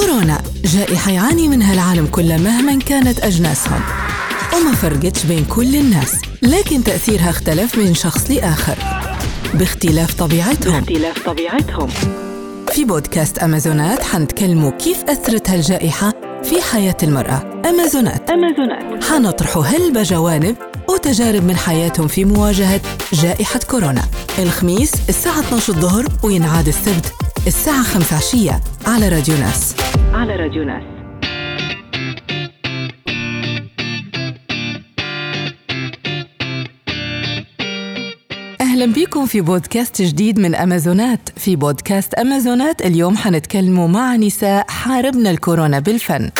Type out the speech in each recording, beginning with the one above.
كورونا. جائحة يعاني منها العالم كله مهما كانت أجناسهم. وما فرقتش بين كل الناس لكن تأثيرها اختلف من شخص لآخر. باختلاف طبيعتهم. باختلاف طبيعتهم. في بودكاست أمازونات حنتكلموا كيف أثرت هالجائحة في حياة المرأة. أمازونات. أمازونات. حنطرحوا هلبة جوانب وتجارب من حياتهم في مواجهة جائحة كورونا. الخميس الساعة 12 الظهر وينعاد السبت. الساعة 5 عشية على راديو ناس. على راديو ناس. أهلا بكم في بودكاست جديد من أمازونات. في بودكاست أمازونات اليوم حنتكلموا مع نساء حاربنا الكورونا بالفن.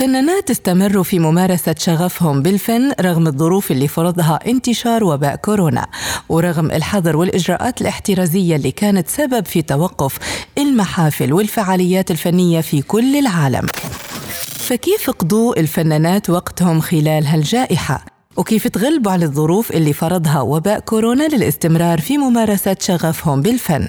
فنانات استمروا في ممارسة شغفهم بالفن رغم الظروف اللي فرضها انتشار وباء كورونا ورغم الحظر والإجراءات الاحترازية اللي كانت سبب في توقف المحافل والفعاليات الفنية في كل العالم فكيف قضوا الفنانات وقتهم خلال هالجائحة؟ وكيف تغلبوا على الظروف اللي فرضها وباء كورونا للاستمرار في ممارسة شغفهم بالفن؟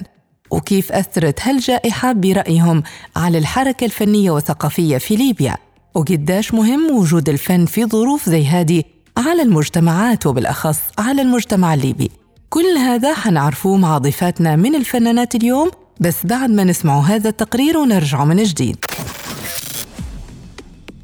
وكيف أثرت هالجائحة برأيهم على الحركة الفنية والثقافية في ليبيا؟ وقداش مهم وجود الفن في ظروف زي هذه على المجتمعات وبالأخص على المجتمع الليبي. كل هذا حنعرفوه مع ضيفاتنا من الفنانات اليوم بس بعد ما نسمعوا هذا التقرير ونرجعوا من جديد.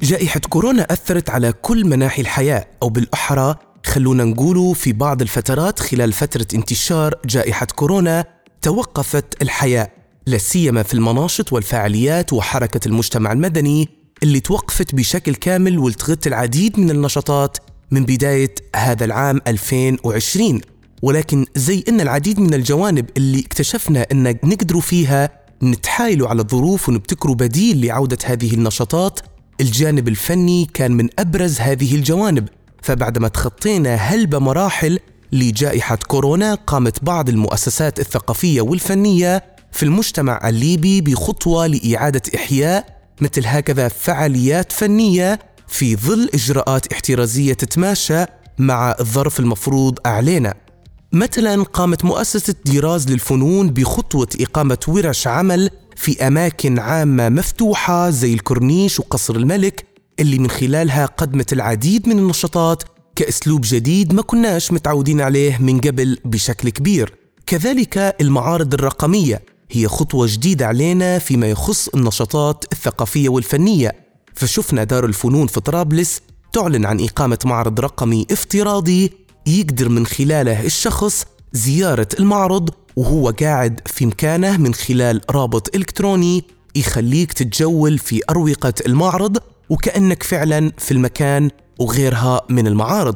جائحة كورونا أثرت على كل مناحي الحياة أو بالأحرى خلونا نقولوا في بعض الفترات خلال فترة انتشار جائحة كورونا توقفت الحياة لا سيما في المناشط والفعاليات وحركة المجتمع المدني اللي توقفت بشكل كامل والتغت العديد من النشاطات من بداية هذا العام 2020 ولكن زي إن العديد من الجوانب اللي اكتشفنا إن نقدروا فيها نتحايلوا على الظروف ونبتكروا بديل لعودة هذه النشاطات الجانب الفني كان من أبرز هذه الجوانب. فبعدما تخطينا هلبة مراحل لجائحة كورونا قامت بعض المؤسسات الثقافية والفنية في المجتمع الليبي بخطوة لإعادة إحياء مثل هكذا فعاليات فنية في ظل إجراءات احترازية تتماشى مع الظرف المفروض علينا. مثلا قامت مؤسسة ديراز للفنون بخطوة إقامة ورش عمل في أماكن عامة مفتوحة زي الكورنيش وقصر الملك اللي من خلالها قدمت العديد من النشاطات كأسلوب جديد ما كناش متعودين عليه من قبل بشكل كبير. كذلك المعارض الرقمية هي خطوة جديدة علينا فيما يخص النشاطات الثقافية والفنية. فشفنا دار الفنون في طرابلس تعلن عن إقامة معرض رقمي افتراضي يقدر من خلاله الشخص زيارة المعرض وهو قاعد في مكانه من خلال رابط إلكتروني يخليك تتجول في أروقة المعرض وكأنك فعلا في المكان وغيرها من المعارض.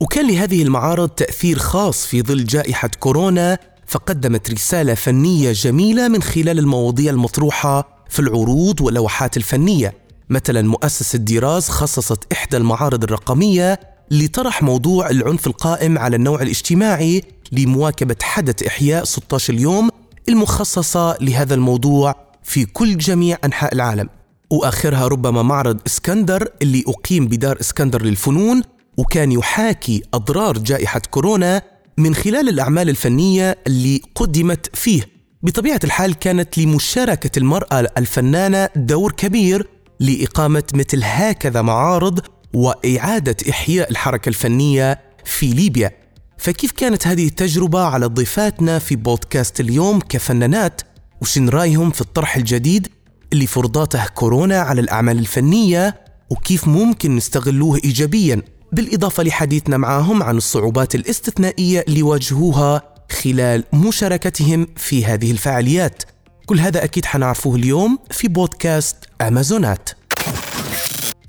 وكان لهذه المعارض تأثير خاص في ظل جائحة كورونا فقدمت رسالة فنية جميلة من خلال المواضيع المطروحة في العروض واللوحات الفنية. مثلا مؤسسة ديراز خصصت إحدى المعارض الرقمية لطرح موضوع العنف القائم على النوع الاجتماعي لمواكبة حدث إحياء 16 يوم المخصصة لهذا الموضوع في كل جميع أنحاء العالم. وآخرها ربما معرض إسكندر اللي أقيم بدار إسكندر للفنون وكان يحاكي أضرار جائحة كورونا من خلال الأعمال الفنية اللي قدمت فيه. بطبيعة الحال كانت لمشاركة المرأة الفنانة دور كبير لإقامة مثل هكذا معارض وإعادة إحياء الحركة الفنية في ليبيا. فكيف كانت هذه التجربة على ضيفاتنا في بودكاست اليوم كفنانات وشن رأيهم في الطرح الجديد اللي فرضاته كورونا على الأعمال الفنية وكيف ممكن نستغلوه إيجابيا؟ بالإضافة لحديثنا معهم عن الصعوبات الاستثنائية اللي واجهوها خلال مشاركتهم في هذه الفعاليات. كل هذا أكيد حنعرفوه اليوم في بودكاست أمازونات.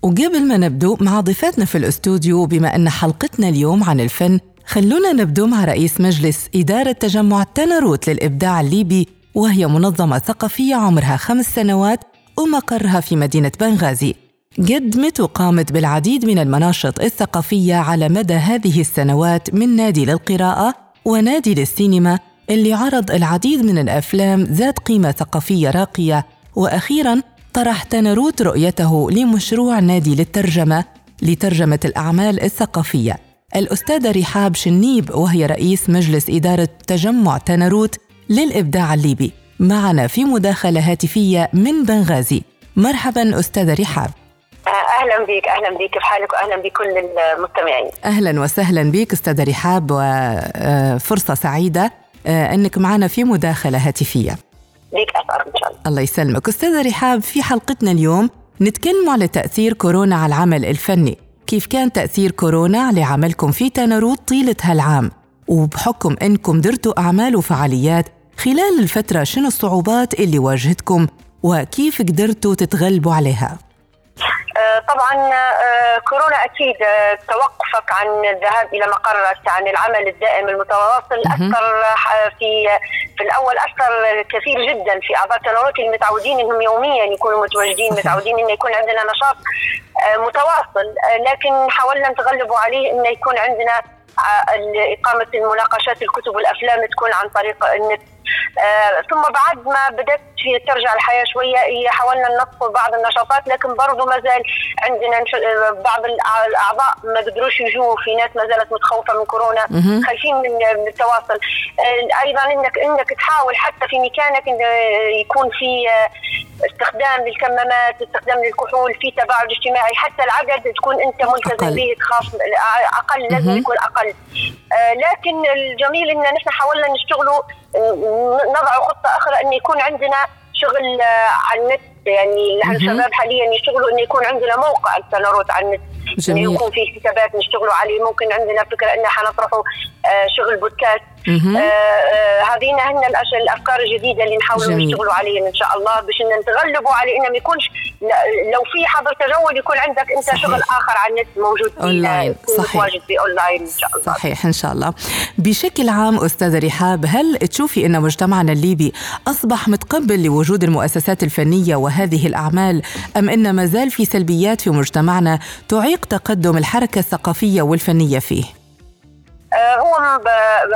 وقبل ما نبدو مع ضيفاتنا في الاستوديو بما أن حلقتنا اليوم عن الفن خلونا نبدو مع رئيس مجلس إدارة تجمع تناروت للإبداع الليبي وهي منظمة ثقافية عمرها خمس سنوات ومقرها في مدينة بنغازي. قدمت وقامت بالعديد من المناشط الثقافية على مدى هذه السنوات من نادي للقراءة ونادي للسينما اللي عرض العديد من الأفلام ذات قيمة ثقافية راقية. وأخيراً طرح تناروت رؤيته لمشروع نادي للترجمة لترجمة الأعمال الثقافية. الأستاذة رحاب شنيب وهي رئيس مجلس إدارة تجمع تناروت للإبداع الليبي. معنا في مداخلة هاتفية من بنغازي. مرحبا أستاذة رحاب. أهلا بك أهلا بك كيف حالك واهلا بكل المستمعين. أهلا وسهلا بك أستاذة رحاب وفرصه سعيدة آه، أنك معنا في مداخلة هاتفية. ليك أثر إن شاء الله. الله يسلمك. أستاذة رحاب في حلقتنا اليوم نتكلم على تأثير كورونا على العمل الفني. كيف كان تأثير كورونا على عملكم في تناروت طيلة هالعام؟ وبحكم أنكم درتوا أعمال وفعاليات خلال الفترة شنو الصعوبات اللي واجهتكم؟ وكيف قدرتوا تتغلبوا عليها؟ آه، طبعا آه، كورونا أكيد آه، توقفك عن الذهاب إلى مقرك عن العمل الدائم المتواصل اثر في في الأول اثر كثير جدا في أعضاء التنورات المتعودين إنهم يوميا يكونوا متواجدين متعودين انه يكون عندنا نشاط متواصل. لكن حاولنا نتغلبوا عليه انه يكون عندنا إقامة المناقشات الكتب والأفلام تكون عن طريق النت. آه ثم بعد ما بدأت ترجع الحياة شوية حاولنا ننصف بعض النشاطات لكن برضو ما زال عندنا بعض الأعضاء ما قدروش يجوا في ناس ما زالت متخوفة من كورونا خايفين من التواصل. آه أيضا إنك إنك تحاول حتى في مكانك يكون في آه استخدام للكمامات استخدام للكحول في تباعد اجتماعي حتى العدد تكون أنت ملتزم به تخاف أقل لازم يكون أقل. آه لكن الجميل إن نحن حاولنا نشتغلوا نضع خطة أخرى أن يكون عندنا شغل آه على النت. يعني الشباب حاليا يشتغلوا انه يكون عندنا موقع التناروت على النت؟ جميل. يكون في حسابات نشتغلوا عليه. ممكن عندنا فكرة أن حنطرحوا آه شغل بودكاست. آه آه هذين هن الأفكار الجديدة اللي نحاول نشتغلوا عليها إن شاء الله. باش نتغلبوا على انه ما يكونش لو في حظر تجول يكون عندك انت صحيح. شغل آخر على النت موجود اونلاين صحيح. متواجد في اونلاين إن شاء الله. صحيح إن شاء الله. بشكل عام أستاذة رحاب هل تشوفي أن مجتمعنا الليبي أصبح متقبل لوجود المؤسسات الفنية وهذه الأعمال أم أن ما زال في سلبيات في مجتمعنا تعيق تقدم الحركة الثقافية والفنية فيه؟ آه، هو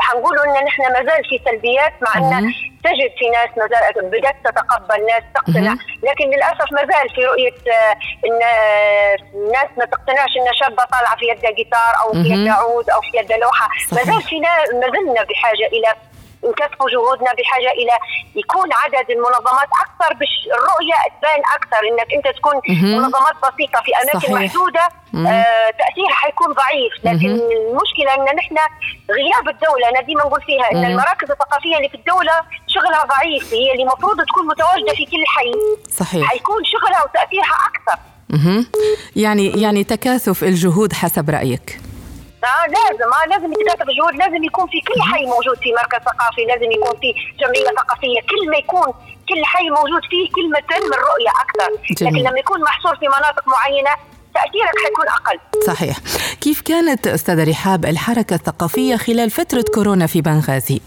حنقولوا إن نحن ما زال في سلبيات مع إن تجد في ناس ما زالت بدأت تتقبل ناس تقتنع. لكن للأسف ما زال في رؤية آه، إن الناس ما تقتنعش إن شابة طالعة في يدها جيتار أو في يدها عود أو في يدها لوحة. ما زال في ما زلنا بحاجة إلى نكثفوا جهودنا بحاجة إلى يكون عدد المنظمات أكثر باش الرؤيه تبان أكثر إنك أنت تكون منظمات بسيطة في أماكن صحيح. محدودة آه تأثيرها حيكون ضعيف. لكن المشكلة إن نحن غياب الدولة أنا ديما نقول فيها إن المراكز الثقافية اللي في الدولة شغلها ضعيف هي اللي المفروض تكون متواجدة في كل حي. صحيح. حيكون شغلها وتأثيرها أكثر. يعني يعني تكاثف الجهود حسب رأيك. آه لازم آه لازم يتكاتف جهود لازم يكون في كل حي موجود في مركز ثقافي لازم يكون في جمعية ثقافية كل ما يكون كل حي موجود فيه كل ما تم الرؤية أكثر جميل. لكن لما يكون محصور في مناطق معينة تأثيرك حيكون أقل صحيح كيف كانت أستاذة رحاب الحركة الثقافية خلال فترة كورونا في بنغازي؟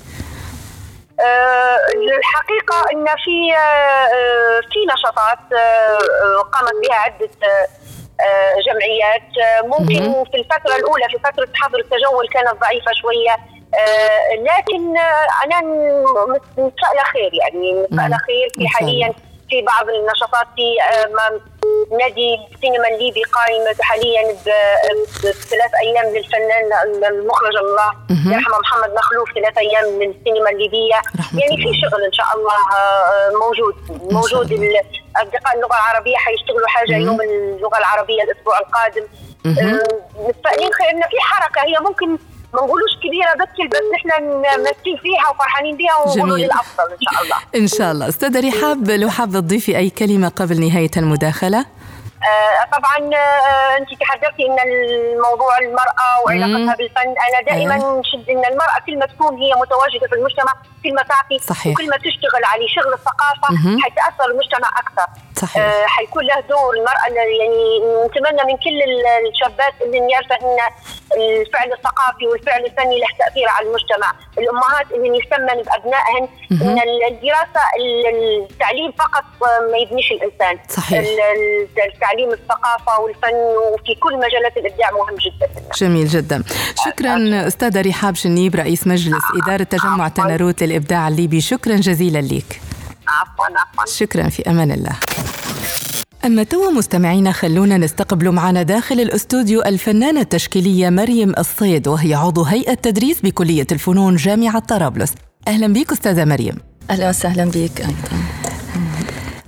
أه الحقيقة أن في أه في نشاطات أه قامت بها عدة آه، جمعيات. آه، ممكن في الفترة الأولى في فترة حظر التجول كانت ضعيفة شوية. آه، لكن أنا متفائلة خير يعني متفائلة خير في حاليا في بعض النشاطات في نادي السينما الليبي قائم حاليا بثلاث أيام للفنان المخرج الله يرحمه محمد مخلوف ثلاث أيام من السينما الليبيه يعني في شغل إن شاء الله موجود. موجود أصدقاء اللغة العربية حيشتغلوا حاجة يوم اللغة العربية الأسبوع القادم. متفائلين خير إن في حركة هي ممكن ما نقولوش كبيرة بس بس نحن ماسكين فيها وفرحانين بها ونقولوا للأفضل إن شاء الله. إن شاء الله. أستاذة رحاب لو حابة تضيفي أي كلمة قبل نهاية المداخلة؟ طبعا آه انت تحدثتي إن الموضوع المرأة وعلاقتها بالفن. أنا دائما أيوة. نشد إن المرأة كل ما تكون هي متواجدة في المجتمع كل ما تعطي صحيح. وكل ما تشتغل على شغل الثقافة حيتاثر المجتمع أكثر. صحيح. آه حيكون له دور المرأة يعني نتمنى من كل الشابات اللي يعرفوا إن الفعل الثقافي والفعل الفني له تأثير على المجتمع، الأمهات اللي يهتمن بأبنائهن إن الدراسة التعليم فقط ما يبنيش الإنسان. صحيح. تعليم الثقافة والفن وفي كل مجالات الإبداع مهم جدا. جميل جدا. شكرا أستاذة رحاب شنيب رئيس مجلس إدارة تجمع تناروت للإبداع الليبي. شكرا جزيلا لك. عفوا عفوا. شكرا في أمان الله. أما توا مستمعينا خلونا نستقبل معنا داخل الأستوديو الفنانة التشكيلية مريم الصيد وهي عضو هيئة تدريس بكلية الفنون جامعة طرابلس. أهلا بك أستاذة مريم. أهلا وسهلا بك أيضا.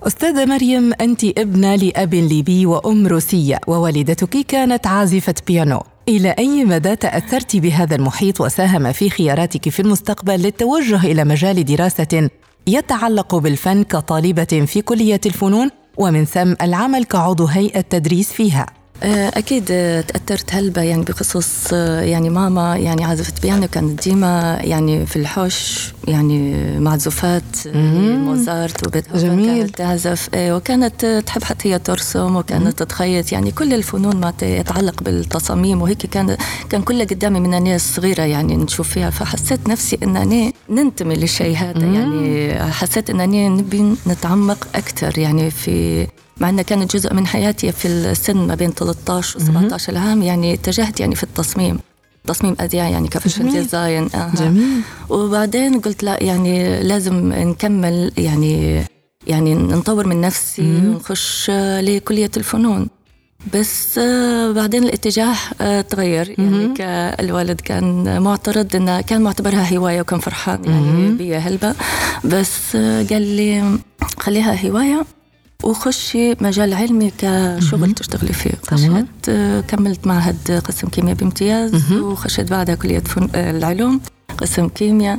أستاذة مريم أنت ابنة لأب ليبي وأم روسية ووالدتك كانت عازفة بيانو. إلى أي مدى تأثرت بهذا المحيط وساهم في خياراتك في المستقبل للتوجه إلى مجال دراسة يتعلق بالفن كطالبة في كلية الفنون؟ ومن ثم العمل كعضو هيئة تدريس فيها. آه، أكيد تأثرت هلبة يعني بخصوص آه، يعني ماما يعني عزفت بيانو كانت ديما يعني في الحوش يعني معزوفات موزارت وبيتهوفن جميل. تعزف. آه، وكانت تحب حتى هي ترسم وكانت تخيط يعني كل الفنون ما يتعلق بالتصاميم وهيك كان كان كلها قدامي من ناس صغيرة يعني نشوف فيها. فحسيت نفسي أنني ننتمي للشيء هذا. يعني حسيت أنني نبي نتعمق أكثر يعني في مع انها كانت جزء من حياتي في السن ما بين 13 و 17 عام يعني اتجهت يعني في التصميم تصميم ازياء يعني كفاشن ديزاين آه. جميل. وبعدين قلت لا يعني لازم نكمل يعني يعني نطور من نفسي ونخش لكلية الفنون. بس بعدين الاتجاه تغير. يعني الوالد كان معترض انه كان معتبرها هواية وكان فرحان يعني بيا هلبة. بس قال لي خليها هواية. وخشي مجال علمي كشغل تشتغلي فيه. خشيت كملت معهد قسم كيمياء بامتياز وخشيت بعدها كلية فن... العلوم قسم كيمياء.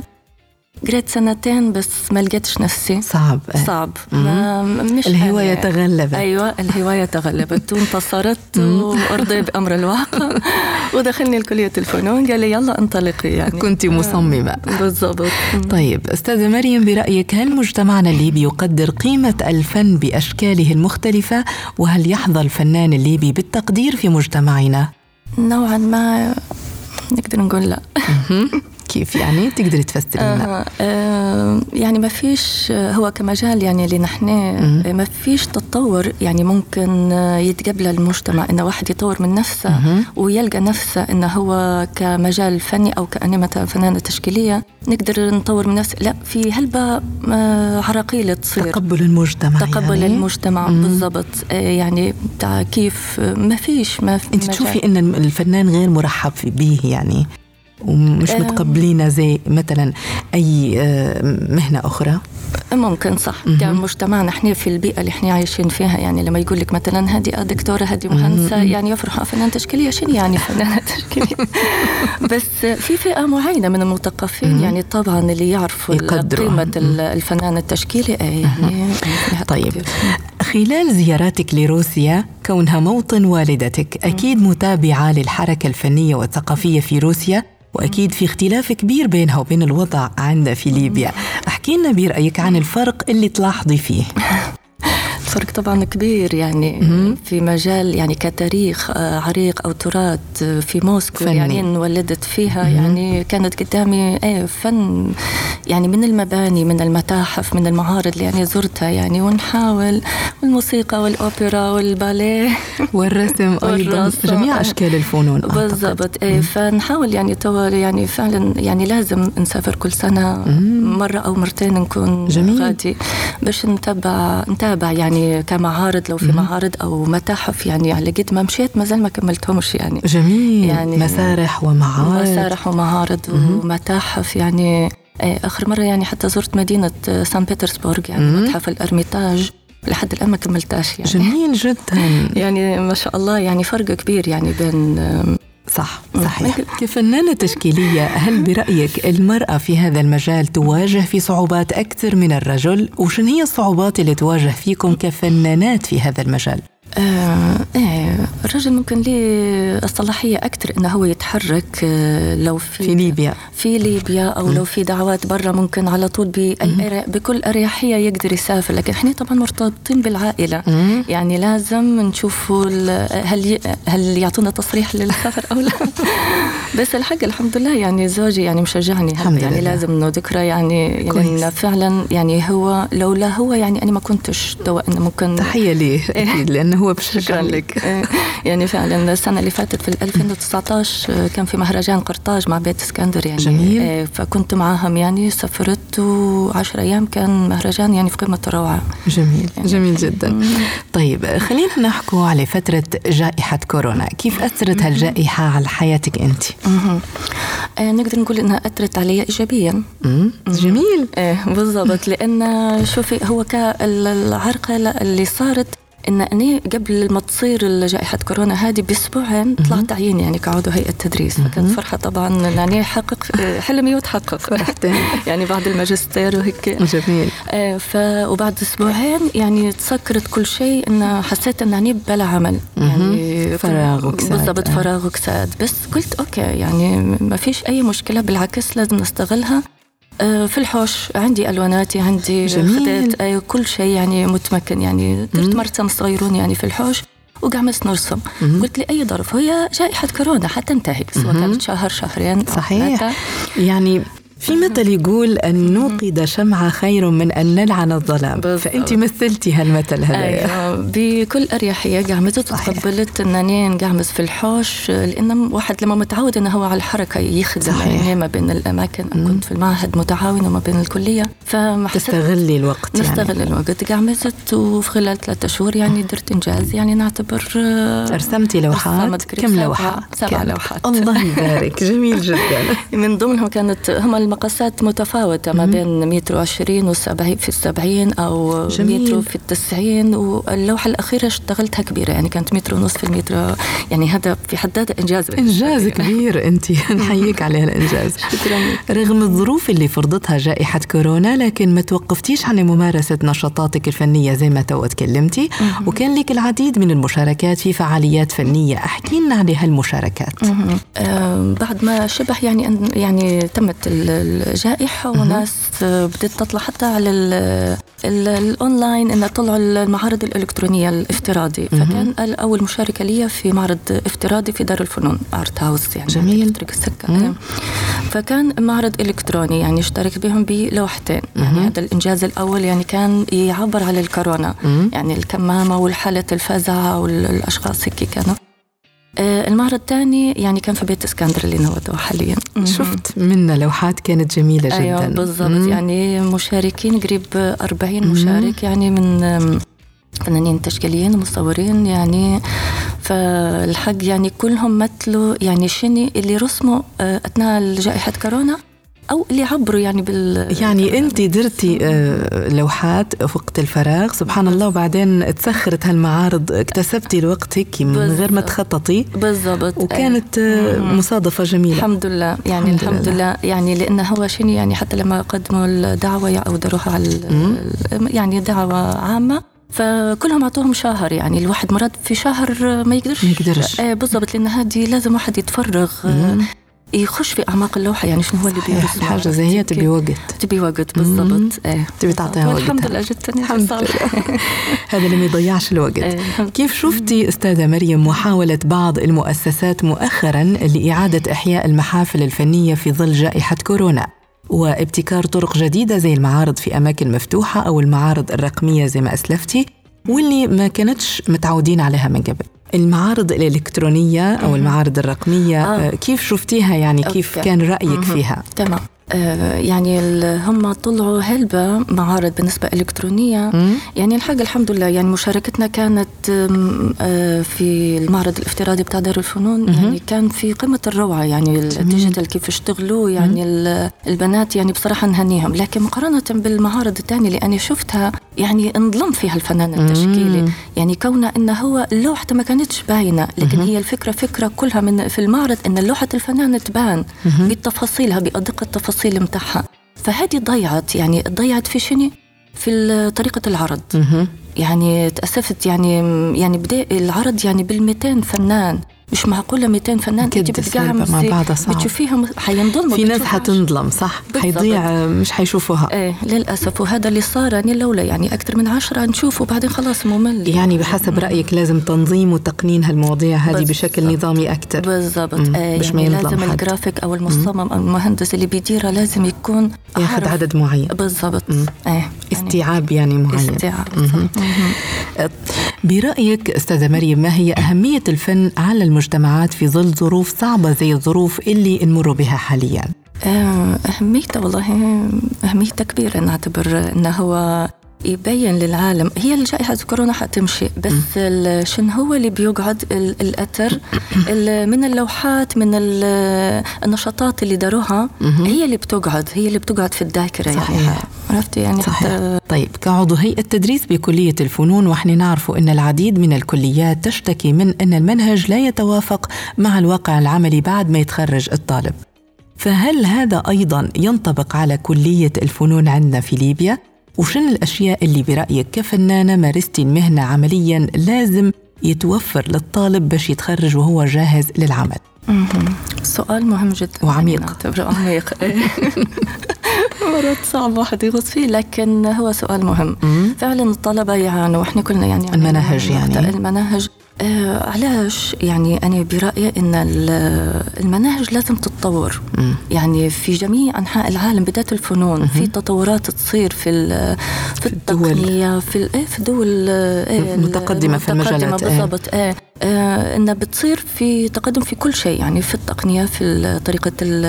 قريت سنتين بس ما لقيتش نفسي. صعب. صعب. ما مش الهواية. تغلبت. أيوة الهواية تغلبت. وانتصرت وأرضي بأمر الواقع. ودخلني لكلية الفنون قال لي يلا انطلقي يعني. كنت مصممة. بالضبط. طيب أستاذة مريم برأيك هل مجتمعنا الليبي يقدر قيمة الفن بأشكاله المختلفة؟ وهل يحظى الفنان الليبي بالتقدير في مجتمعنا؟ نوعا ما نقدر نقول لا. كيف يعني؟ تقدري تفسري لنا. آه يعني ما فيش هو كمجال يعني اللي نحن ما فيش تطور يعني ممكن يتقبل المجتمع انه واحد يطور من نفسه. ويلقى نفسه انه هو كمجال فني أو كاني مثلا فنانة تشكيلية نقدر نطور من نفسه. لا في هلبة عراقيل تصير. تقبل المجتمع تقبل يعني. المجتمع بالضبط. يعني كيف؟ ما فيش ما في أنت تشوفي إن الفنان غير مرحب به يعني. ومش متقبلين زي مثلا أي آه، مهنة أخرى؟ ممكن صح. كمجتمعنا إحنا في البيئة اللي إحنا عايشين فيها يعني لما يقول لك مثلا هذه دكتورة هذه مهندسة يعني يفرحوا فنانه تشكيلية. شنو يعني فنانه تشكيلية؟ بس في فئة معينة من المثقفين يعني طبعا اللي يعرفوا قيمة الفنان التشكيلي. يعني طيب. خلال زياراتك لروسيا كونها موطن والدتك أكيد متابعة للحركة الفنية والثقافية في روسيا وأكيد في اختلاف كبير بينها وبين الوضع عندنا في ليبيا. أحكي لنا برأيك عن الفرق اللي تلاحظي فيه. فرق طبعا كبير يعني في مجال يعني كتاريخ آه، عريق أو تراث آه، في موسكو فني. يعني انولدت فيها يعني كانت قدامي إيه فن يعني من المباني من المتاحف من المعارض اللي يعني زرتها يعني ونحاول والموسيقى والأوبرا والباليه والرسم أيضا جميع أشكال الفنون بالضبط إيه فنحاول يعني تو يعني فعلا يعني لازم نسافر كل سنة مرة أو مرتين نكون جميل. غادي باش نتابع نتابع يعني كمعارض لو في معارض أو متاحف يعني على قد ما مشيت ما زال ما كملتهمش يعني. جميل. يعني مسارح ومعارض. مسارح ومعارض ومتاحف يعني آه، آخر مرة يعني حتى زرت مدينة سان بطرسبورغ يعني متحف الأرميتاج. لحد الآن ما كملتاش يعني. جميل جدا. يعني ما شاء الله يعني فرق كبير يعني بين صح صحيح. كفنانة تشكيلية هل برأيك المرأة في هذا المجال تواجه في صعوبات أكثر من الرجل؟ وشن هي الصعوبات اللي تواجه فيكم كفنانات في هذا المجال؟ آه إيه الرجل ممكن ليه الصلاحية أكثر إنه هو يتحرك آه لو في في ليبيا. في ليبيا أو لو في دعوات برا ممكن على طول بأي بكل أريحية يقدر يسافر. لكن إحنا طبعا مرتبطين بالعائلة. يعني لازم نشوفوا هل هل يعطونا تصريح للسفر أو لا. بس الحق الحمد لله يعني زوجي يعني مشجعني. الحمد يعني لله. لازم إنه ذكرى يعني يعني فعلا يعني هو لولا هو يعني أنا ما كنتش توا إنه ممكن تحية ليه؟ أكيد لأنه هو بشكرا لك. إيه، يعني فعلا السنة اللي فاتت في 2019 آه، كان في مهرجان قرطاج مع بيت اسكندر يعني. جميل. إيه، فكنت معاهم يعني سافرت و10 أيام كان مهرجان يعني في قمة الروعة. جميل يعني جميل جدا. طيب خلينا نحكوا على فترة جائحة كورونا. كيف أثرت هالجائحة على حياتك أنت؟ آه نقدر نقول إنها أثرت علي ايجابيا. جميل. إيه بالضبط لأن شوفي هو كالعرقله اللي صارت إن أني قبل ما تصير جائحة كورونا هذه بأسبوعين طلعت تعيين يعني كعضو هيئه تدريس. فكانت فرحة طبعا يعني حقق حلمي وتحقق يعني بعد الماجستير وهيك. جميل. آه، ف وبعد أسبوعين يعني تسكرت كل شيء إن حسيت إن يعني بلا عمل. يعني فراغ وكساد. بالضبط. فراغ وكساد بس قلت أوكي يعني ما فيش أي مشكلة بالعكس لازم نستغلها. في الحوش عندي الواناتي عندي جميل. خدات آه، كل شيء يعني متمكن يعني. درت مرسم صغيرون يعني في الحوش وقعمت نرسم. قلت لي أي ظرف هي جائحة كورونا حتنتهي سواء كانت شهر شهرين صحيح. يعني في مثل يقول أن نوقد شمعة خير من أن نلعن الظلام بالضبط. فأنت مثلتي هالمثل هذا أيوه بكل أريحية قعمت صحيح. وتقبلت انني نقعمز في الحوش لأن واحد لما متعود إنه هو على الحركة يخدم صحيح. يعني ما بين الأماكن أنا كنت في المعهد متعاون وما بين حسيت تستغلي الوقت يعني نستغل الوقت قعمزت وفي خلال ثلاثة شهور يعني درت إنجاز يعني نعتبر آه، أرسمتي لوحات كم لوحة سبعة كم؟ لوحات. الله يبارك جميل جدا من ضمنهم كانت هم المقاسات متفاوتة ما بين متر وعشرين والسبعين في السبعين أو جميل. متر في التسعين واللوحة الأخيرة اشتغلتها كبيرة يعني كانت متر ونص في المتر يعني هذا في حد ذاته إنجاز إنجاز. كبير أنت نحييك على الإنجاز. شكرا. رغم الظروف اللي فرضتها جائحة كورونا لكن ما توقفتيش عن ممارسة نشاطاتك الفنية زي ما تو تكلمتي وكان لك العديد من المشاركات في فعاليات فنية. أحكي لنا عن هالمشاركات. آه، بعد ما شبه يعني يعني تمت الجائحة وناس آه، بدأت تطلع حتى على ال- ال- الأونلاين إن طلعوا المعارض الإلكترونية الافتراضي. فكان أول مشاركة لي في معرض افتراضي في دار الفنون Art House يعني جميل. طريق السكة. آه. فكان معرض إلكتروني يعني اشترك بهم بلوحتين. يعني هذا الإنجاز الأول يعني كان يعبر على الكورونا. يعني الكمامة والحالة الفزع والأشخاص هيك كانوا. آه، المعرض الثاني يعني كان في بيت اسكندر اللي نودوه حاليا. شفت؟ منا لوحات كانت جميلة جدا. أيوه بالضبط. يعني مشاركين قريب 40 مشارك يعني من فنانين تشكيليين ومصورين يعني. فالحق يعني كلهم مثلوا يعني شني اللي رسموا آه، أثناء جائحة كورونا. أو اللي عبروا يعني بال يعني انت درتي آه، لوحات وقت الفراغ. سبحان الله وبعدين تسخرت هالمعارض. اكتسبتي الوقت هيك من غير ما. تخططي. بالضبط. وكانت آه، مصادفة جميلة. الحمد لله. يعني الحمد الحمد, لله. لله. يعني لأنه هو شنو يعني حتى لما قدموا الدعوة أو دروها على يعني دعوة عامة. فكلهم أعطوهم شهر. يعني الواحد مرات في شهر ما يقدرش. ما يقدرش. إيه بالضبط. لأن هذه لازم واحد يتفرغ. آه، يخش في أعماق اللوحة يعني شنو هو اللي صحيح بيرسمه؟ الحاجة زي هي تبي وقت. تبي وقت بالضبط. إيه. تبي تعطيها وقتها. الحمد لله جدا الحمد لله. هذا اللي ما يضيعش الوقت. إيه، كيف شفتي أستاذة مريم محاولة بعض المؤسسات مؤخرا لإعادة إحياء المحافل الفنية في ظل جائحة كورونا؟ وابتكار طرق جديدة زي المعارض في أماكن مفتوحة أو المعارض الرقمية زي ما أسلفتي واللي ما كانتش متعودين عليها من قبل. المعارض الإلكترونية أو المعارض الرقمية آه. آه. كيف شفتيها يعني كيف okay. كان رأيك فيها تمام يعني ال- هم طلعوا هلبة معارض بالنسبة إلكترونية. يعني الحاجة الحمد لله يعني مشاركتنا كانت آه في المعرض الافتراضي بتاع دار الفنون. يعني كان في قمة الروعة يعني ال digital كيف اشتغلوا يعني ال- البنات يعني بصراحة نهنيهم. لكن مقارنة بالمعارض الثانية اللي أنا شفتها يعني انظلم فيها الفنان التشكيلي. يعني كونه انه هو لوحته ما كانتش باينة لكن هي الفكرة فكرة كلها من في المعرض إن لوحة الفنان تبان بتفاصيلها بأدق التفاصيل. متاعها. فهذه ضيعت يعني ضيعت في شنو؟ في طريقة العرض. يعني تأسفت يعني يعني بدأ العرض يعني بال 200 فنان. مش معقولة 200 فنان انت بتقعمزي مع بعضها صعب. بتشوفيهم حينظلموا في ناس حتنظلم صح. حيضيع مش حيشوفوها. إيه للأسف. وهذا اللي صار يعني لولا يعني أكثر من عشرة نشوفه بعدين خلاص ممل. يعني بحسب رأيك لازم تنظيم وتقنين هالمواضيع هذه. بشكل نظامي أكثر. بالضبط. آه مش ما يعني ينظلم لازم حد. الجرافيك أو المصمم أو المهندس اللي بيديرها لازم يكون ياخذ عدد معين. بالضبط. إيه يعني استيعاب يعني معين. استيعاب. برأيك أستاذة مريم ما هي أهمية الفن على المجتمعات في ظل ظروف صعبة زي الظروف اللي نمر بها حاليا؟ آه، أهميته والله أهميته كبيرة. نعتبر أنه هو يبين للعالم. هي الجائحة كورونا حتمشي بس شن هو اللي بيقعد؟ ال- الأثر ال- من اللوحات من ال- النشاطات اللي داروها هي اللي بتقعد هي اللي بتقعد في الذاكرة صحيح. يعني عرفتي؟ يعني صحيح. طيب كعضو هيئة تدريس بكلية الفنون وإحنا نعرف أن العديد من الكليات تشتكي من أن المنهج لا يتوافق مع الواقع العملي بعد ما يتخرج الطالب. فهل هذا أيضا ينطبق على كلية الفنون عندنا في ليبيا؟ وشن الأشياء اللي برأيك كفنانة مارستي المهنة عمليا لازم يتوفر للطالب باش يتخرج وهو جاهز للعمل. سؤال مهم جدا. وعميق. نعتبره عميق. مرات صعب واحد يغوص فيه لكن هو سؤال مهم. فعلا الطلبة يعانوا. وإحنا كلنا يعني المناهج يعني. المناهج. آه علاش يعني أنا برأيي أن ال- المناهج لازم تتطور يعني في جميع أنحاء العالم بداية الفنون في تطورات تصير في في الدول. التقنية في ال- إيه، في الدول آه، إيه، متقدمة في المجالات، إيه. بالضبط بالضبط آه. آه انها بتصير في تقدم في كل شيء يعني في التقنية في طريقة ال-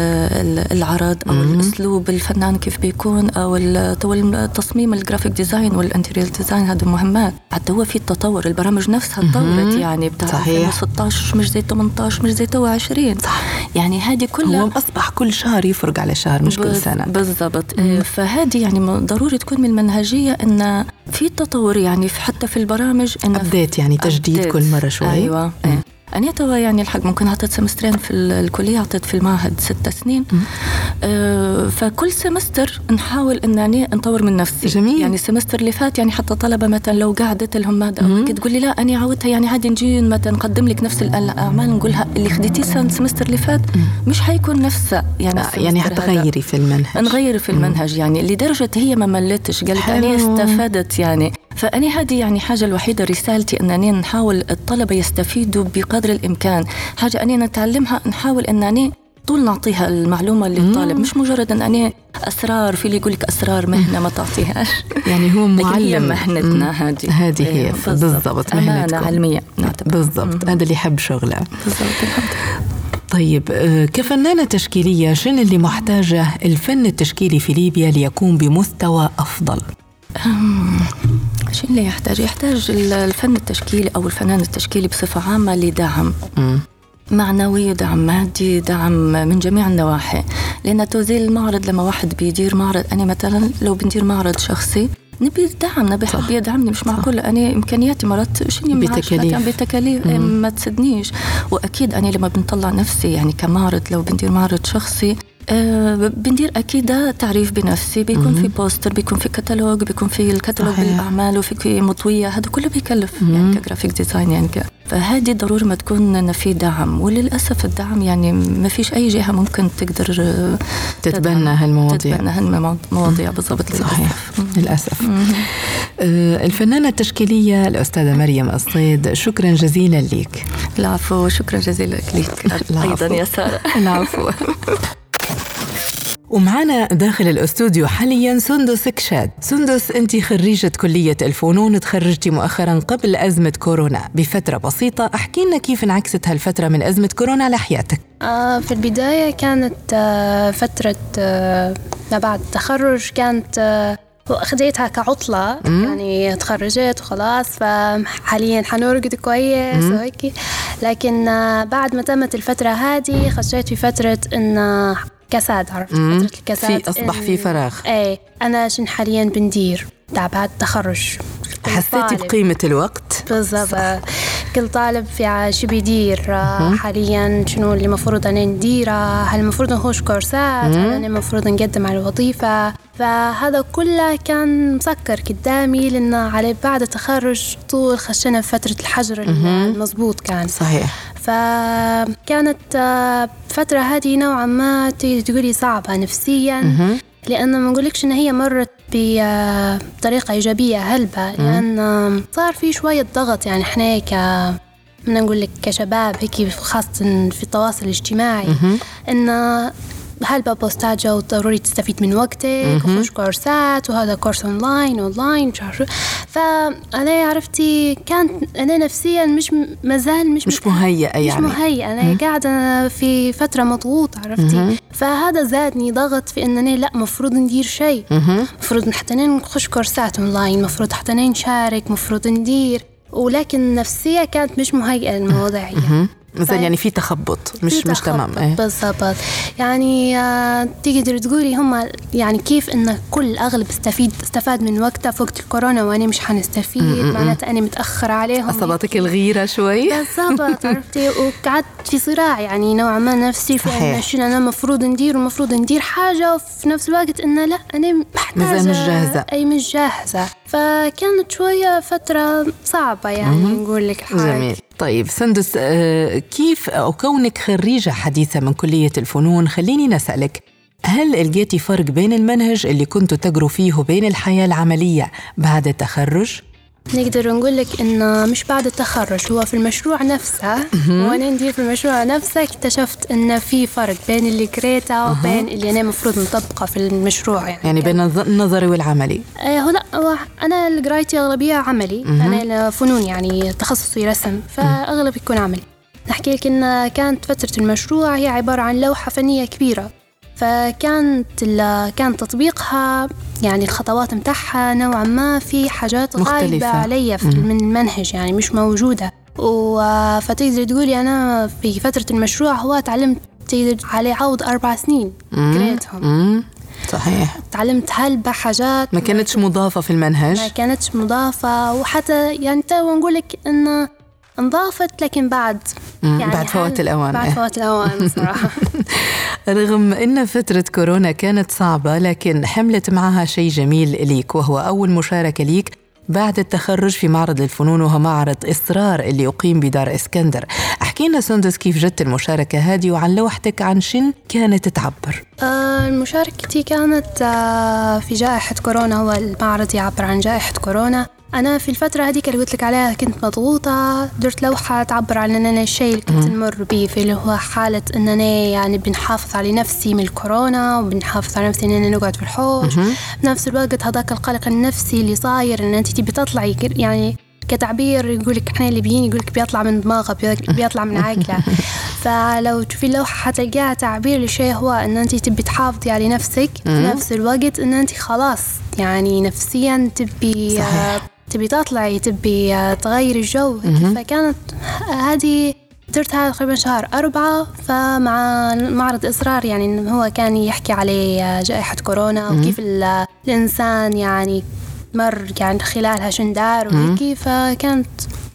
ال- العرض أو الأسلوب الفنان كيف بيكون أو التصميم ال graphic design وال interior design هذا مهمات. حتى هو في التطور البرامج نفسها تطورت يعني بتاع صحيح. 2016 مش زي 18 مش زي تو 20 صح. يعني هذه كلها هو أصبح كل شهر يفرق على شهر مش كل سنة. بالضبط. آه، فهذه يعني ضروري تكون من المنهجية إن في تطور يعني حتى في البرامج إن update يعني تجديد. كل مرة شوي. أيوه. إيه. أنا توا يعني الحق ممكن عطيت سمسترين في ال- الكلية عطيت في المعهد ست سنين. آه فكل semester نحاول أنني نطور من نفسي. جميل. يعني ال semester اللي فات يعني حتى طلبة مثلا لو قعدت لهم أو هيك تقول لي لا أنا عودتها يعني عادي نجي مثلا نقدم لك نفس الأ- الأعمال نقولها اللي خديتيه السنة ال semester اللي فات مش حيكون نفسه يعني آه، يعني. حتغيري في المنهج. نغير في المنهج يعني لدرجة هي ما ملتش. قالت. أنا استفدت يعني. فأنا هذه يعني حاجة الوحيدة رسالتي أنني نحاول الطلبة يستفيدوا بقدر الإمكان. حاجة أني نتعلمها نحاول أنني طول نعطيها المعلومة للطالب مش مجرد أن أنا أسرار في اللي يقول لك أسرار مهنة ما تعطيهاش. يعني هو لكن هي معلم. مهنتنا. هذه. هذه هي. إيه، بالضبط. مهنتكم. علمية نعتبر. بالضبط. هذا اللي يحب شغله. بالضبط الحمد طيب آه، كفنانة تشكيلية شنو اللي محتاجة الفن التشكيلي في ليبيا ليكون بمستوى أفضل؟ شو اللي يحتاج؟ يحتاج الفن التشكيلي أو الفنان التشكيلي بصفة عامة لدعم. معنوي دعم مادي دعم من جميع النواحي. لأن توزيع المعرض لما واحد بيدير معرض أنا مثلا لو بندير معرض شخصي نبي دعم نبي حد يدعمني مش معقول. أنا إمكانياتي مرات شنو بتكاليف. بتكاليف إيه، ما تسدنيش. وأكيد أنا لما بنطلع نفسي يعني كمعرض لو بندير معرض شخصي آه بندير أكيد تعريف بنفسي. بيكون في poster بيكون في كتالوج بيكون في الكتالوج. بالأعمال وفي مطوية. هذا كله بيكلف يعني ك graphic design يعني ك- فهذه ضروري ما تكون في دعم. وللأسف الدعم يعني ما فيش أي جهة ممكن تقدر آه، تتبنى هالمواضيع. تتبنى هالمواضيع بالضبط صحيح. للأسف. للأسف آه، الفنانة التشكيلية الأستاذة مريم الصيد شكرا جزيلا لك العفو شكرا جزيلا لك. أيضا يا سارة. العفو. ومعنا داخل الاستوديو حاليا سندس كشاد. سندس انت خريجة كلية الفنون تخرجتي مؤخرا قبل أزمة كورونا. بفترة بسيطة احكي لنا كيف انعكست هالفترة من أزمة كورونا على حياتك آه، في البداية كانت آه، فترة آه، ما بعد التخرج كانت خديتها كعطلة. يعني تخرجت وخلاص فحاليا حنرقد كويس وهيك. لكن بعد ما تمت الفترة هذه خشيت في فترة إن كساد عرفت؟ فترة الكساد في أصبح في فراغ. إيه أنا شن حاليا بندير تاع بعد التخرج حسيتي. بقيمة الوقت؟ بالضبط. كل طالب في شو بيدير؟ حاليا شنو اللي المفروض أنا نديره؟ هل المفروض نخش كورسات؟ هل أنا المفروض نقدم على وظيفة فهذا كله كان مسكر قدامي لأن على بعد التخرج طول خشنا في فترة الحجر المضبوط كان. صحيح. فكانت آه، فترة هذه نوعا ما تقولي صعبة نفسيا. لأن ما نقولكش إن هي مرت بطريقة إيجابية هلبة. لأن آه، صار في شوية ضغط. يعني إحنا ك نقول لك كشباب هيك خاصة في التواصل الاجتماعي. إن هلبا بوستات جو ضروري تستفيد من وقتك وخش كورسات وهذا course online online مش عارفه فأنا عرفتي كانت أنا نفسيا مش مازال مش مش مهيئة مش يعني. مهيئة. أنا قاعدة في فترة مضغوطة عرفتي؟ فهذا زادني ضغط في إنني لا مفروض ندير شيء. مفروض حتى نخش كورسات أونلاين مفروض حتى نشارك مفروض ندير. ولكن نفسية كانت مش مهيئة للمواضيع مثلا يعني في تخبط مش في مش تمام إيه. بالضبط. يعني آه، تقدر تقولي هم يعني كيف إن كل الاغلب استفيد استفاد من وقتها في وقت الكورونا وأنا مش حنستفيد؟ معناتها أنا متأخرة عليهم. أصابتك الغيرة شوي. بالضبط عرفتي؟ وقعدت في صراع يعني نوعا ما نفسي في صحيح. ان شنو أنا المفروض ندير والمفروض ندير حاجة وفي نفس الوقت إنه لا أنا محتاجه مش جاهزة. أي مش جاهزة. فكانت شوية فترة صعبة يعني نقول لك الحاجة. جميل. طيب سندس آه، كيف أو كونك خريجة حديثة من كلية الفنون خليني نسألك هل لقيتي فرق بين المنهج اللي كنتوا تقروا فيه وبين الحياة العملية بعد التخرج؟ نقدر نقول لك انه مش بعد التخرج هو في المشروع نفسه. وأنا ندير في المشروع نفسه اكتشفت انه في فرق بين اللي قريته وبين اللي أنا المفروض نطبقه في المشروع يعني, يعني بين النظري والعملي. آه، هو لا أنا اللي قرايتي أغلبية عملي. أنا فنون يعني تخصصي رسم. فأغلب يكون عملي. نحكي لك إن كانت فترة المشروع هي عبارة عن لوحة فنية كبيرة. فكانت كان تطبيقها يعني الخطوات متاعها نوعا ما في حاجات. غايبة علي في- من المنهج يعني مش موجودة. فتقدر تقولي أنا في فترة المشروع هو تعلمت تقدر عليه عوض أربع سنين قريتهم. صحيح. تعلمت هلبة حاجات ما كانتش مضافة في المنهج؟ ما كانتش مضافة. وحتى يعني تو نقول لك إنه انضافت لكن بعد مم، بعد فوات الأوان. بعد. فوات الأوان صراحة رغم إن فترة كورونا كانت صعبة لكن حملت معها شيء جميل ليك وهو أول مشاركة ليك بعد التخرج في معرض الفنون وهو معرض إصرار اللي أقيم بدار إسكندر أحكي لنا سندس كيف جت المشاركة هذه وعن لوحتك عن شن كانت تعبر آه، مشاركتي كانت آه، في جائحة كورونا هو المعرض يعبر عن جائحة كورونا أنا في الفترة هذيك اللي قلت لك عليها كنت مضغوطة درت لوحة تعبر عن أن أنا الشيء اللي كنت نمر به في اللي هو حالة أنني يعني بنحافظ على نفسي من الكورونا وبنحافظ على نفسي أننا نقعد في الحوش. بنفس الوقت هذاك القلق النفسي اللي صاير أن أنت تبي تطلعي يعني كتعبير يقول لك إحنا الليبيين يقول لك بيطلع من دماغه بي- بيطلع من عقله. فلو تشوفي اللوحة حتلقاها تعبير لشيء هو إن أنت تبي تحافظي على نفسك في نفس الوقت إن أنت خلاص يعني نفسيا تبي صحيح. تبي تطلعي تبي آه، تغيري الجو. فكانت هذه درتها تقريبا شهر أربعة فمع معرض إصرار يعني إنه هو كان يحكي على آه، جائحة كورونا وكيف ال- الإنسان يعني مر يعني خلالها شندار وهيك. فكانت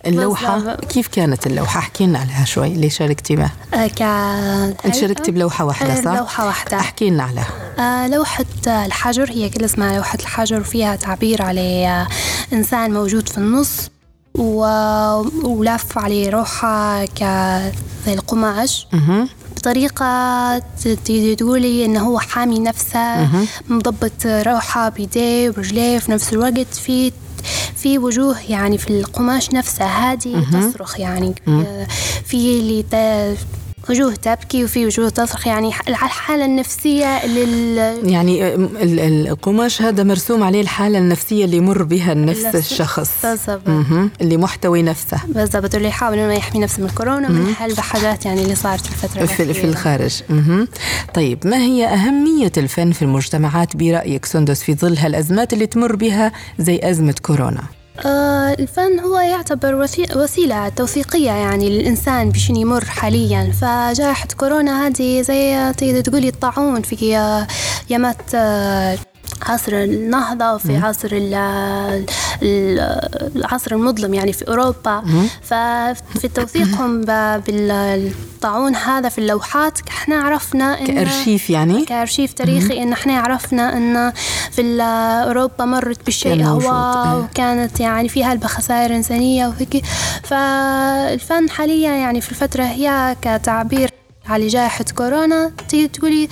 اللوحة. كيف كانت اللوحة احكي لنا عليها شوي اللي شاركتي به آه، ك أنت شاركتي بلوحة واحدة آه، صح؟ لوحة واحدة احكي لنا عليها آه، لوحة الحجر هي كل اسمها لوحة الحجر فيها تعبير على إنسان موجود في النص و... ولف عليه روحه ك زي القماش. بطريقة تقولي إنه هو حامي نفسه مضبط روحه بيديه ورجليه في نفس الوقت في في وجوه يعني في القماش نفسه هذه تصرخ يعني آه، في اللي وجوه تبكي وفي وجوه تصرخ يعني الحالة النفسية لل يعني ال- ال- القماش هذا مرسوم عليه الحالة النفسية اللي يمر بها نفس النفس- الشخص. بالضبط. اللي محتوي نفسه. بالضبط. اللي يحاول إنه يحمي نفسه من الكورونا من هالحاجات يعني اللي صارت في الفترة في, في. الخارج. مهم. طيب ما هي أهمية الفن في المجتمعات برأيك سندس في ظل هالأزمات اللي تمر بها زي أزمة كورونا؟ آه الفن هو يعتبر وسي- وسيلة توثيقية يعني للإنسان بشن يمر حاليا. فجائحة كورونا هذه زي تقدر تقولي الطاعون في يامات آه، عصر النهضة وفي عصر ال- ال- العصر المظلم يعني في أوروبا. ففي توثيقهم بالطاعون هذا في اللوحات إحنا عرفنا إن- كأرشيف يعني؟ كأرشيف تاريخي إن إحنا عرفنا إن في أوروبا مرت بالشيء هو إيه. وكانت يعني فيها الخسائر إنسانية وهيك. فالفن حاليا يعني في الفترة هي كتعبير على جائحة كورونا تيجي تقولي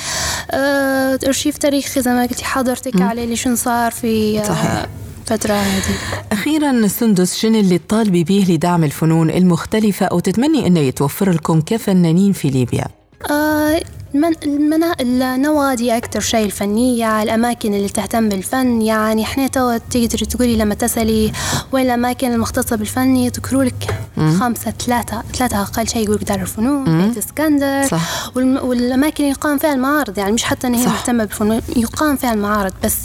آه تاريخي زي ما قلتي حضرتك على اللي شنو صار في آه، صحيح. الفترة هذه أخيرا سندس شنو اللي تطالبي به لدعم الفنون المختلفة أو تتمني أنه يتوفر لكم كفنانين في ليبيا آه. المنا... النوادي أكتر شيء الفنية الأماكن اللي تهتم بالفن. يعني إحنا تو تقدري تقولي لما تسألي وين الأماكن المختصة بالفن يذكروا لك خمسة ثلاثة ثلاثة أقل شيء يقول دار الفنون بيت اسكندر. صح. والم... والأماكن اللي يقام فيها المعارض. يعني مش حتى إن هي. مهتمة بالفنون يقام فيها المعارض بس.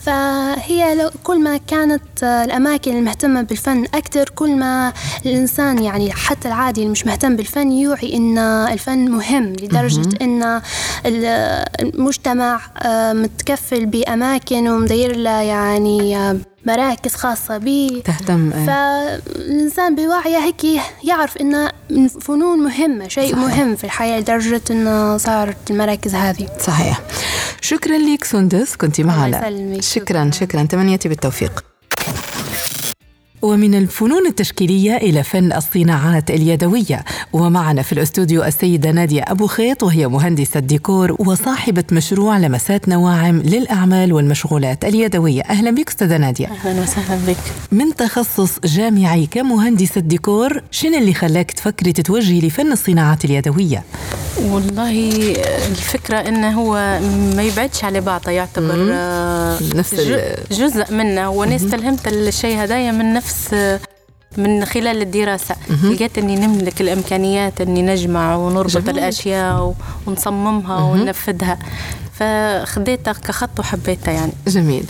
فهي لو كل ما كانت الأماكن المهتمة بالفن أكثر كل ما الإنسان يعني حتى العادي اللي مش مهتم بالفن يوعي إن الفن مهم لدرجة إن ال- المجتمع آه، متكفل بأماكن ومدير له يعني آه، مراكز خاصة به تهتم آه. فالإنسان بوعيه هيك يعرف إن الفنون مهمة شيء صحيح. مهم في الحياة لدرجة إنه صارت المراكز هذه صحيح شكرا لك سندس كنت معنا. شكرا شكرا تمنيتي بالتوفيق ومن الفنون التشكيلية إلى فن الصناعات اليدوية. ومعنا في الأستوديو السيدة نادية أبو خيط وهي مهندسة ديكور وصاحبة مشروع لمسات نواعم للأعمال والمشغولات اليدوية. أهلا بك أستاذة نادية. أهلا وسهلا بك. من تخصص جامعي كمهندسة ديكور شنو اللي خلاك تفكري تتوجهي لفن الصناعات اليدوية؟ والله الفكرة إنه هو ما يبعدش على بعضه يعتبر آه، نفس جزء منه. وأنا استلهمت الشيء هدايا من نفس من خلال الدراسة لقيت أني نملك الإمكانيات أني نجمع ونربط جميل. الأشياء ونصممها وننفذها. فخديتها كخط وحبيتها يعني جميل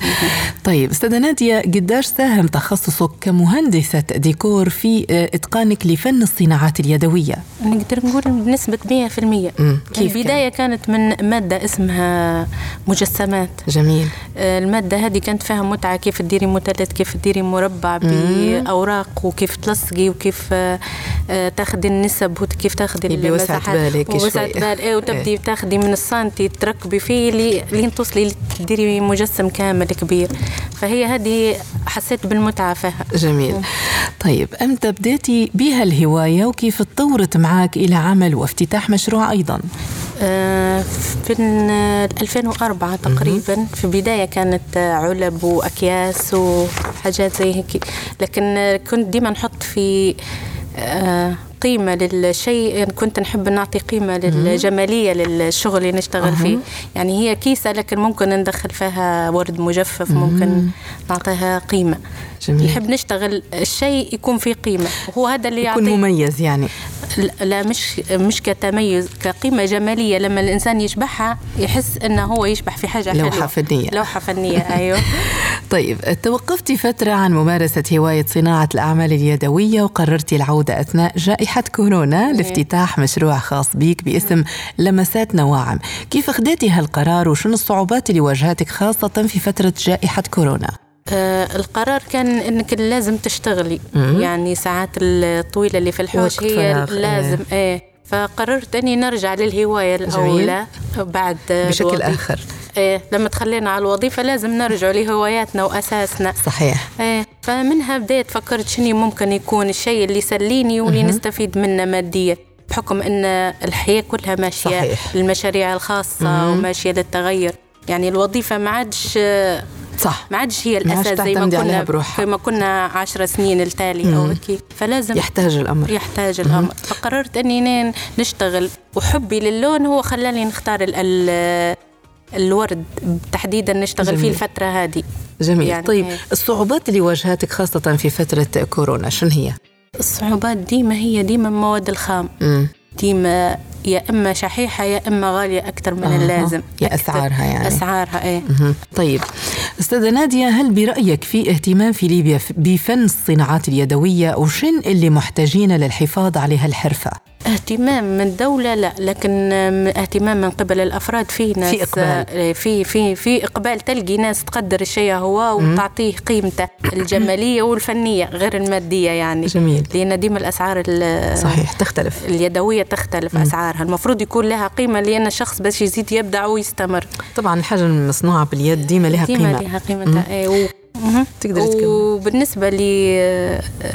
طيب أستاذة نادية قداش ساهم تخصصك كمهندسة ديكور في آه، إتقانك لفن الصناعات اليدوية؟ نقدر نقول بنسبة 100% مم. كيف البداية كانت من مادة اسمها مجسمات جميل آه، المادة هذه كانت فيها متعة كيف تديري مثلث كيف تديري مربع بأوراق وكيف تلصقي وكيف آه، تاخدي النسب وكيف تاخدي وسعة المساحات. بالك ووسعة شوي. بال إيه وتبدي تاخدي من السنتي تركبي فيه لي- لين توصلي تديري مجسم كامل كبير. فهي هذه حسيت بالمتعة. فيها جميل طيب أمتى بديتي بها الهواية وكيف تطورت معك إلى عمل وافتتاح مشروع أيضا؟ آه، في ال- 2004 تقريبا. في بداية كانت آه، علب وأكياس وحاجات زي هيك. لكن آه، كنت ديما نحط في قيمة للشيء كنت نحب نعطي قيمة للجمالية للشغل اللي نشتغل فيه. يعني هي كيسة لكن ممكن ندخل فيها ورد مجفف ممكن نعطيها قيمة. جميل. نحب نشتغل الشيء يكون فيه قيمة وهو هذا اللي يكون يعطي مميز يعني لا- مش مش كتميز كقيمة جمالية لما الإنسان يشبعها يحس إنه هو يشبح في حاجة لوحة حلوة. فنية. لوحة فنية أيوه طيب توقفتي فترة عن ممارسة هواية صناعة الأعمال اليدوية وقررتي العودة أثناء جائحة كورونا لافتتاح مشروع خاص بيك باسم لمسات نواعم كيف أخذتي هالقرار وشنو الصعوبات اللي واجهتك خاصة في فترة جائحة كورونا؟ آه القرار كان إنك لازم تشتغلي. يعني ساعات الطويلة اللي في الحوش هي لازم إيه. فقررت إني نرجع للهواية الأولى بعد بشكل الوظيفة. آخر. إيه لما تخلينا على الوظيفة لازم نرجع لهواياتنا وأساسنا. صحيح. إيه فمنها بديت فكرت شنو ممكن يكون الشيء اللي يسليني واللي نستفيد منه ماديا بحكم إن الحياة كلها ماشية صحيح. المشاريع الخاصة وماشية للتغير. يعني الوظيفة ما عادش صح ما عادش هي ما الأساس زي ما كنا بروحها. كما كنا عشر سنين التالي أو هيك فلازم يحتاج الأمر يحتاج الأمر فقررت إني نشتغل وحبي للون هو خلاني نختار ال ال الورد تحديدا نشتغل جميل. فيه الفترة هذه جميل يعني طيب إيه. الصعوبات اللي واجهتك خاصة في فترة كورونا شنو هي؟ الصعوبات ديما هي ديما المواد الخام مم. ديما يا إما شحيحة يا إما غالية أكثر من أها. اللازم يا أكتر. أسعارها يعني. أسعارها إيه. طيب أستاذة نادية هل برأيك في اهتمام في ليبيا بفن الصناعات اليدوية وشن اللي محتاجين للحفاظ على هالحرفة؟ اهتمام من الدولة لا لكن اهتمام من قبل الأفراد. في ناس إقبال. آه، في في في إقبال. تلقي ناس تقدر الشيء هو وتعطيه قيمته الجمالية والفنية غير المادية يعني. جميل. لأن ديما الأسعار ال- صحيح تختلف. اليدوية تختلف أسعارها. المفروض يكون لها قيمة لأن الشخص باش يزيد يبدع ويستمر. طبعا الحاجة المصنوعة باليد ديما لها ديما قيمة. لها قيمتها و... مهم. تقدري تكملي. وبالنسبة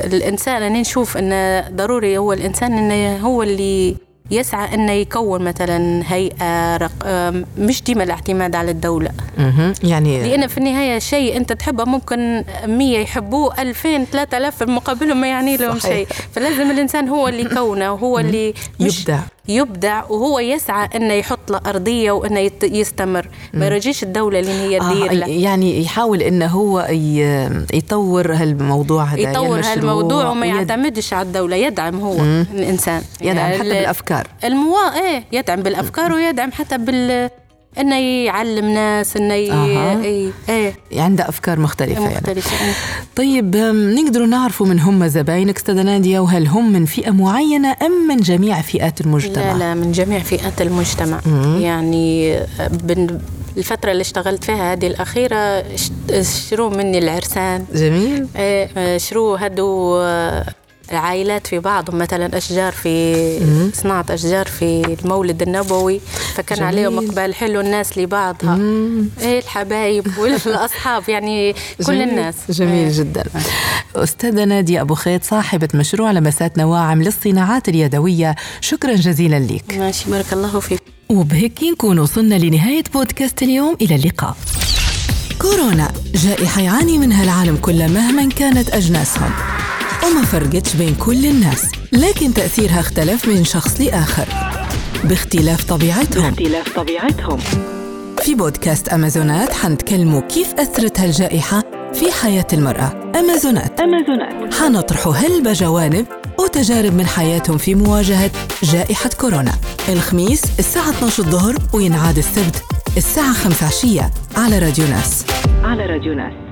للإنسان أنا نشوف أنه ضروري هو الإنسان أنه هو اللي يسعى أنه يكون مثلا هيئة رق... آم، مش ديما الاعتماد على الدولة مهم. يعني لأن في النهاية شيء أنت تحبه ممكن 100 يحبوه 2000 3000 في مقابلهم ما يعني لهم. شيء فلازم الإنسان هو اللي يكونه وهو اللي مش يبدع. يبدع وهو يسعى إنه يحط له أرضية وإنه يستمر. ما يرجيش الدولة اللي هي تدير آه له. يعني يحاول إنه هو يطور هالموضوع هذا يطور هالموضوع وما يعتمدش على الدولة يدعم هو. الإنسان. يدعم يعني حتى ال- بالأفكار. الموا إيه يدعم بالأفكار ويدعم حتى بال إنه يعلم ناس إنه ي... أها. إيه إيه عنده أفكار مختلفة يعني مختلفة إيه. طيب نقدروا نعرفوا من هم زباينك أستاذة نادية وهل هم من فئة معينة أم من جميع فئات المجتمع؟ لا لا من جميع فئات المجتمع يعني بن الفترة اللي اشتغلت فيها هذه الأخيرة اشتروا مني العرسان جميل شروا هدوا آه، العائلات في بعضهم مثلا أشجار في صناعة أشجار في المولد النبوي فكان جميل. عليهم إقبال حلو الناس لبعضها. إيه الحبايب والأصحاب يعني كل جميل. الناس. جميل إيه. جدا. أستاذة نادية أبو خيط صاحبة مشروع لمسات نواعم للصناعات اليدوية. شكرا جزيلا لك. ماشي بارك الله فيك. وبهيك نكون وصلنا لنهاية بودكاست اليوم. إلى اللقاء. كورونا جائحة يعاني منها العالم كله مهما كانت أجناسهم. وما فرقتش بين كل الناس لكن تأثيرها اختلف من شخص لآخر. باختلاف طبيعتهم. باختلاف طبيعتهم. في بودكاست أمازونات حنتكلموا كيف أثرت هالجائحة في حياة المرأة. أمازونات. أمازونات. حنطرح هلبة جوانب وتجارب من حياتهم في مواجهة جائحة كورونا. الخميس الساعة 12 الظهر وينعاد السبت الساعة 5 عشية على راديو ناس. على راديو ناس.